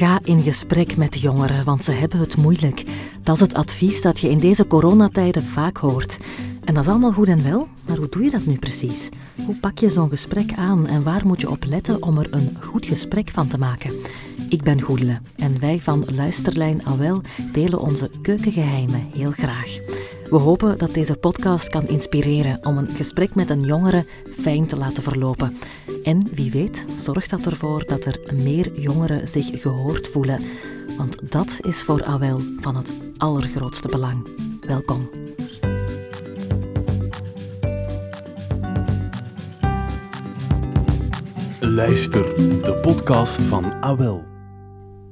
Ga in gesprek met jongeren, want ze hebben het moeilijk. Dat is het advies dat je in deze coronatijden vaak hoort. En dat is allemaal goed en wel, maar hoe doe je dat nu precies? Hoe pak je zo'n gesprek aan en waar moet je op letten om er een goed gesprek van te maken? Ik ben Goedele en wij van Luisterlijn Awel delen onze keukengeheimen heel graag. We hopen dat deze podcast kan inspireren om een gesprek met een jongere fijn te laten verlopen. En wie weet, zorgt dat ervoor dat er meer jongeren zich gehoord voelen. Want dat is voor Awel van het allergrootste belang. Welkom. Luister, de podcast van Awel.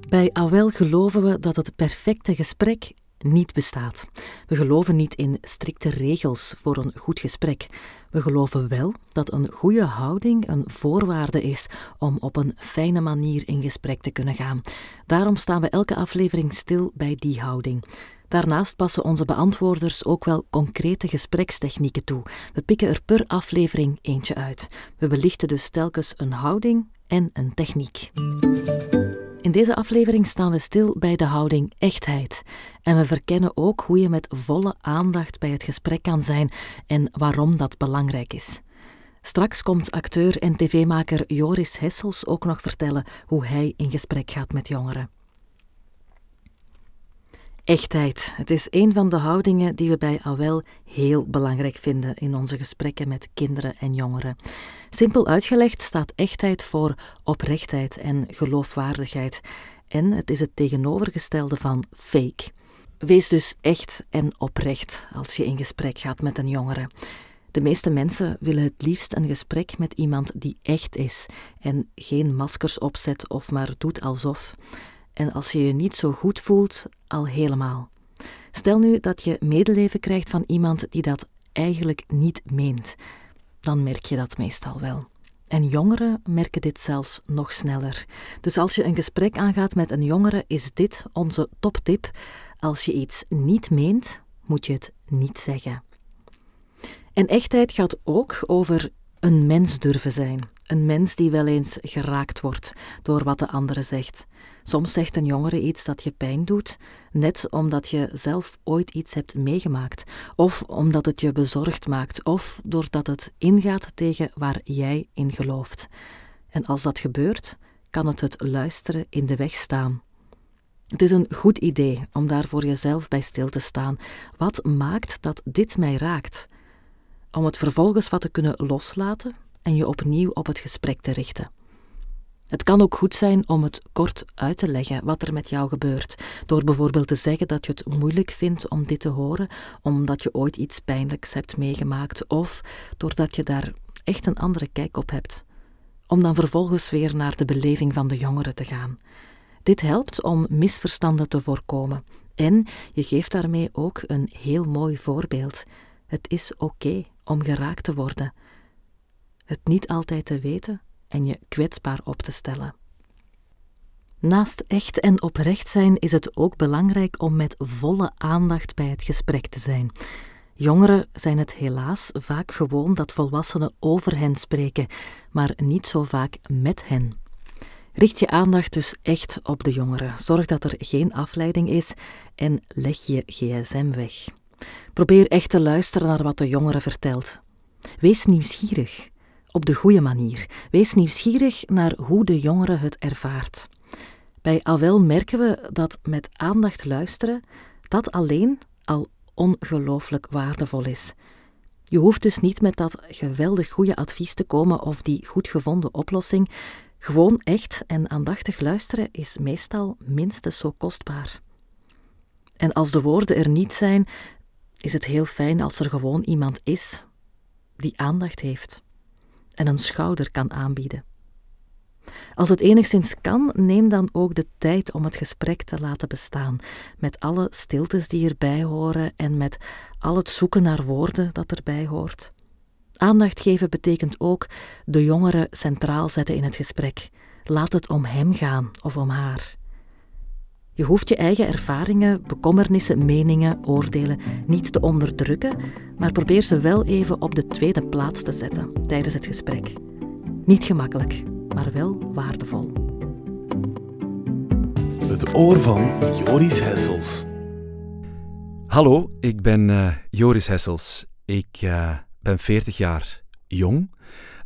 Bij Awel geloven we dat het perfecte gesprek niet bestaat. We geloven niet in strikte regels voor een goed gesprek. We geloven wel dat een goede houding een voorwaarde is om op een fijne manier in gesprek te kunnen gaan. Daarom staan we elke aflevering stil bij die houding. Daarnaast passen onze beantwoorders ook wel concrete gesprekstechnieken toe. We pikken er per aflevering eentje uit. We belichten dus telkens een houding en een techniek. In deze aflevering staan we stil bij de houding echtheid. En we verkennen ook hoe je met volle aandacht bij het gesprek kan zijn en waarom dat belangrijk is. Straks komt acteur en tv-maker Joris Hessels ook nog vertellen hoe hij in gesprek gaat met jongeren. Echtheid. Het is een van de houdingen die we bij AWEL heel belangrijk vinden in onze gesprekken met kinderen en jongeren. Simpel uitgelegd staat echtheid voor oprechtheid en geloofwaardigheid. En het is het tegenovergestelde van fake. Wees dus echt en oprecht als je in gesprek gaat met een jongere. De meeste mensen willen het liefst een gesprek met iemand die echt is en geen maskers opzet of maar doet alsof. En als je je niet zo goed voelt, al helemaal. Stel nu dat je medeleven krijgt van iemand die dat eigenlijk niet meent. Dan merk je dat meestal wel. En jongeren merken dit zelfs nog sneller. Dus als je een gesprek aangaat met een jongere, is dit onze toptip. Als je iets niet meent, moet je het niet zeggen. En echtheid gaat ook over een mens durven zijn. Een mens die wel eens geraakt wordt door wat de andere zegt. Soms zegt een jongere iets dat je pijn doet, net omdat je zelf ooit iets hebt meegemaakt, of omdat het je bezorgd maakt, of doordat het ingaat tegen waar jij in gelooft. En als dat gebeurt, kan het het luisteren in de weg staan. Het is een goed idee om daar voor jezelf bij stil te staan. Wat maakt dat dit mij raakt? Om het vervolgens wat te kunnen loslaten en je opnieuw op het gesprek te richten. Het kan ook goed zijn om het kort uit te leggen wat er met jou gebeurt, door bijvoorbeeld te zeggen dat je het moeilijk vindt om dit te horen, omdat je ooit iets pijnlijks hebt meegemaakt, of doordat je daar echt een andere kijk op hebt, om dan vervolgens weer naar de beleving van de jongeren te gaan. Dit helpt om misverstanden te voorkomen en je geeft daarmee ook een heel mooi voorbeeld. Het is oké om geraakt te worden. Het niet altijd te weten en je kwetsbaar op te stellen. Naast echt en oprecht zijn is het ook belangrijk om met volle aandacht bij het gesprek te zijn. Jongeren zijn het helaas vaak gewoon dat volwassenen over hen spreken, maar niet zo vaak met hen. Richt je aandacht dus echt op de jongeren. Zorg dat er geen afleiding is en leg je gsm weg. Probeer echt te luisteren naar wat de jongere vertelt. Wees nieuwsgierig op de goede manier. Wees nieuwsgierig naar hoe de jongere het ervaart. Bij Awel merken we dat met aandacht luisteren, dat alleen al ongelooflijk waardevol is. Je hoeft dus niet met dat geweldig goede advies te komen of die goed gevonden oplossing. Gewoon echt en aandachtig luisteren is meestal minstens zo kostbaar. En als de woorden er niet zijn, is het heel fijn als er gewoon iemand is die aandacht heeft en een schouder kan aanbieden. Als het enigszins kan, neem dan ook de tijd om het gesprek te laten bestaan, met alle stiltes die erbij horen en met al het zoeken naar woorden dat erbij hoort. Aandacht geven betekent ook de jongere centraal zetten in het gesprek. Laat het om hem gaan of om haar. Je hoeft je eigen ervaringen, bekommernissen, meningen, oordelen niet te onderdrukken, maar probeer ze wel even op de tweede plaats te zetten tijdens het gesprek. Niet gemakkelijk, maar wel waardevol. het oor van Joris Hessels. Hallo, ik ben uh, Joris Hessels. Ik uh, ben 40 jaar jong.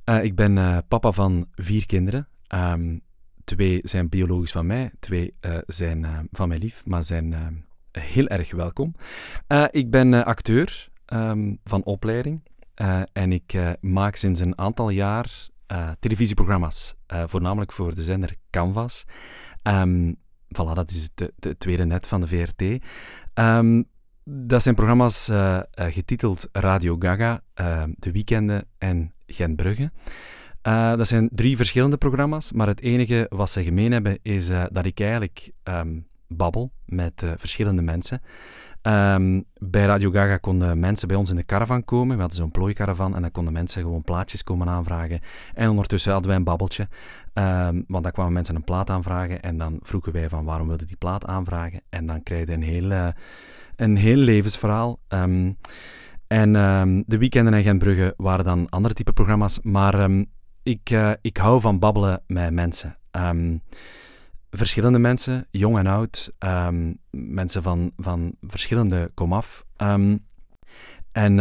Uh, ik ben papa van vier kinderen. Um, twee zijn biologisch van mij, twee zijn van mijn lief, maar zijn heel erg welkom. ik ben acteur um, van opleiding en ik maak sinds een aantal jaar televisieprogramma's, voornamelijk voor de zender Canvas. Um, voilà, dat is het, tweede net van de VRT. Um, dat zijn programma's getiteld Radio Gaga, De Weekenden en Gentbrugge. Dat zijn drie verschillende programma's, maar het enige wat ze gemeen hebben is dat ik eigenlijk um, babbel met verschillende mensen. Um, bij Radio Gaga konden mensen bij ons in de caravan komen. We hadden zo'n plooicaravan en dan konden mensen gewoon plaatjes komen aanvragen. En ondertussen hadden wij een babbeltje. Um, want dan kwamen mensen een plaat aanvragen en dan vroegen wij van waarom wilde die plaat aanvragen. En dan krijg je een heel, een heel levensverhaal. En de weekenden en Gentbrugge waren dan andere type programma's. Maar ik, uh, ik hou van babbelen met mensen verschillende mensen, jong en oud, um, mensen van, van verschillende komaf. Um, en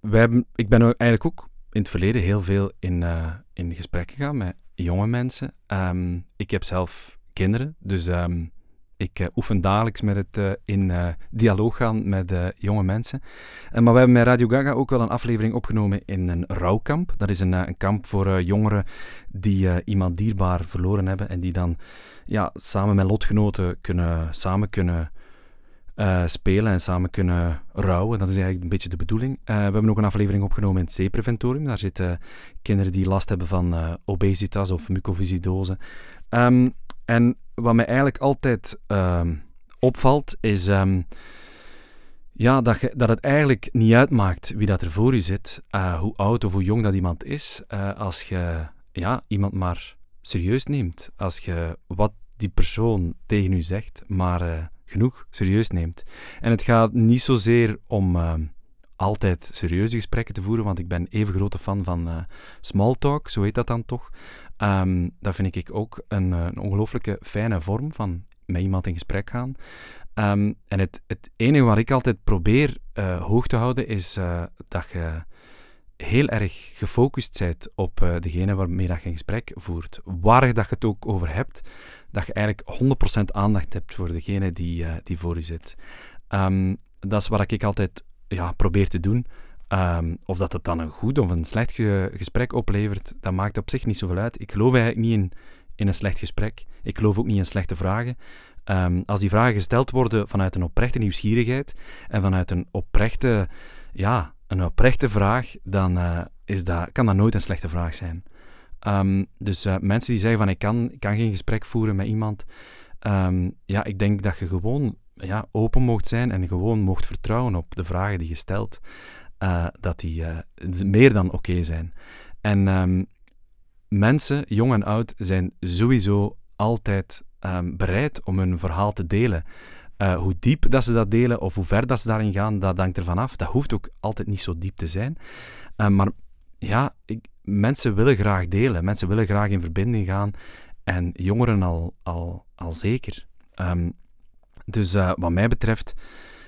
wij hebben, ik ben eigenlijk ook in het verleden heel veel in, uh, in gesprek gegaan met jonge mensen. ik heb zelf kinderen, dus ik uh, oefen dagelijks met het uh, in uh, dialoog gaan met jonge mensen. maar we hebben met Radio Gaga ook wel een aflevering opgenomen in een rouwkamp. Dat is een, een kamp voor jongeren die iemand dierbaar verloren hebben en die dan ja, samen met lotgenoten kunnen, samen kunnen spelen en samen kunnen rouwen. Dat is eigenlijk een beetje de bedoeling. we hebben ook een aflevering opgenomen in het C-preventorium. Daar zitten kinderen die last hebben van obesitas of mucoviscidose. Um, en wat mij eigenlijk altijd uh, opvalt, is um, ja, dat, je, dat het eigenlijk niet uitmaakt wie dat er voor je zit, hoe oud of hoe jong dat iemand is, als je ja, iemand maar serieus neemt. Als je wat die persoon tegen u zegt, maar genoeg serieus neemt. En het gaat niet zozeer om ehm, altijd serieuze gesprekken te voeren, want ik ben even grote fan van small talk, zo heet dat dan toch. Um, dat vind ik ook een, eh, een ongelooflijke fijne vorm van met iemand in gesprek gaan. Um, en het, het enige wat ik altijd probeer hoog te houden is dat je heel erg gefocust bent op degene waarmee dat je een gesprek voert. Waar dat je het ook over hebt, dat je eigenlijk 100% aandacht hebt voor degene die, die voor je zit. Um, dat is wat ik altijd ja, probeer te doen. Um, of dat het dan een goed of een slecht gesprek oplevert, dat maakt op zich niet zoveel uit. Ik geloof eigenlijk niet in, in een slecht gesprek. Ik geloof ook niet in slechte vragen. Um, als die vragen gesteld worden vanuit een oprechte nieuwsgierigheid en vanuit een oprechte, ja, een oprechte vraag, dan uh, is dat, kan dat nooit een slechte vraag zijn. Um, dus uh, mensen die zeggen van ik kan, ik kan geen gesprek voeren met iemand, ja, ik denk dat je gewoon ja, open mocht zijn en gewoon mocht vertrouwen op de vragen die je stelt. Uh, dat die uh, meer dan oké zijn. En um, mensen, jong en oud, zijn sowieso altijd bereid om hun verhaal te delen. Hoe diep dat ze dat delen of hoe ver dat ze daarin gaan, dat hangt ervan af. Dat hoeft ook altijd niet zo diep te zijn. maar ja, ik, mensen willen graag delen. Mensen willen graag in verbinding gaan. En jongeren al, al, al zeker. Um, dus wat mij betreft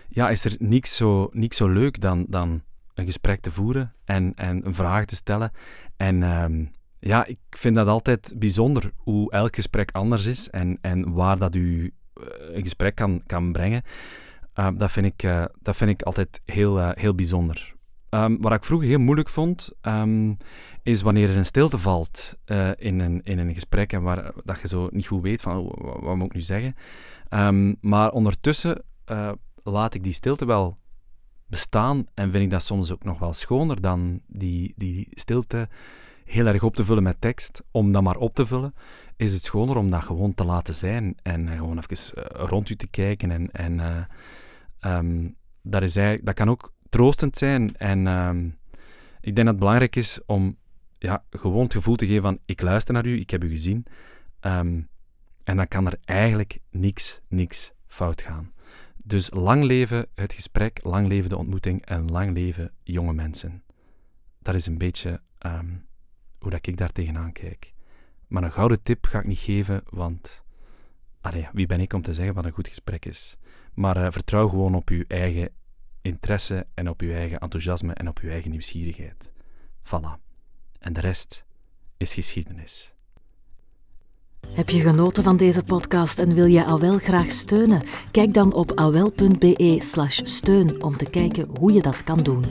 ja, is er niks zo, niks zo leuk dan, dan een gesprek te voeren en, en een vraag te stellen. En ehm, ja, ik vind dat altijd bijzonder hoe elk gesprek anders is en, en waar dat u eh, een gesprek kan, kan brengen. Uh, dat, vind ik, uh, dat vind ik altijd heel, heel bijzonder. Um, wat ik vroeger heel moeilijk vond, um, is wanneer er een stilte valt in, een, in een gesprek en waar dat je zo niet goed weet van oh, wat, moet ik nu zeggen. maar ondertussen laat ik die stilte wel bestaan en vind ik dat soms ook nog wel schoner dan die, die stilte heel erg op te vullen met tekst. Om dat maar op te vullen, is het schoner om dat gewoon te laten zijn en uh, gewoon even rond u te kijken. En, en dat, is dat kan ook troostend zijn. En um, ik denk dat het belangrijk is om ja, gewoon het gevoel te geven van ik luister naar u, ik heb u gezien. Um, en dan kan er eigenlijk niks, niks fout gaan. Dus lang leven het gesprek, lang leven de ontmoeting en lang leven jonge mensen. Dat is een beetje um, hoe dat ik daar tegenaan kijk. Maar een gouden tip ga ik niet geven, want wie ben ik om te zeggen wat een goed gesprek is? Maar uh, vertrouw gewoon op je eigen interesse en op je eigen enthousiasme en op je eigen nieuwsgierigheid. Voilà. En de rest is geschiedenis. Heb je genoten van deze podcast en wil je Awel graag steunen? Kijk dan op awel.be steun om te kijken hoe je dat kan doen.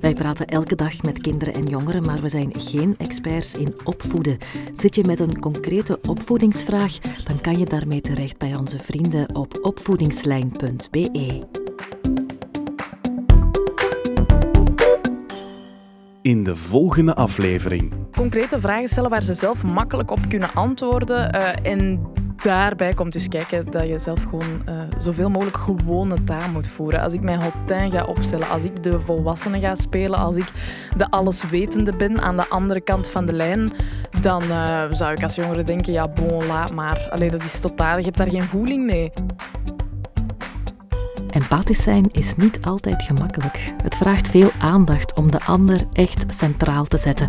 Wij praten elke dag met kinderen en jongeren, maar we zijn geen experts in opvoeden. Zit je met een concrete opvoedingsvraag, dan kan je daarmee terecht bij onze vrienden op opvoedingslijn.be. In de volgende aflevering. Concrete vragen stellen waar ze zelf makkelijk op kunnen antwoorden. Uh, en daarbij komt dus kijken dat je zelf gewoon uh, zoveel mogelijk gewone taal moet voeren. Als ik mijn hotijn ga opstellen, als ik de volwassene ga spelen, als ik de alleswetende ben aan de andere kant van de lijn, dan uh, zou ik als jongere denken, ja bon, laat maar. Allee, dat is totaal, je hebt daar geen voeling mee. Empathisch zijn is niet altijd gemakkelijk. Het vraagt veel aandacht om de ander echt centraal te zetten.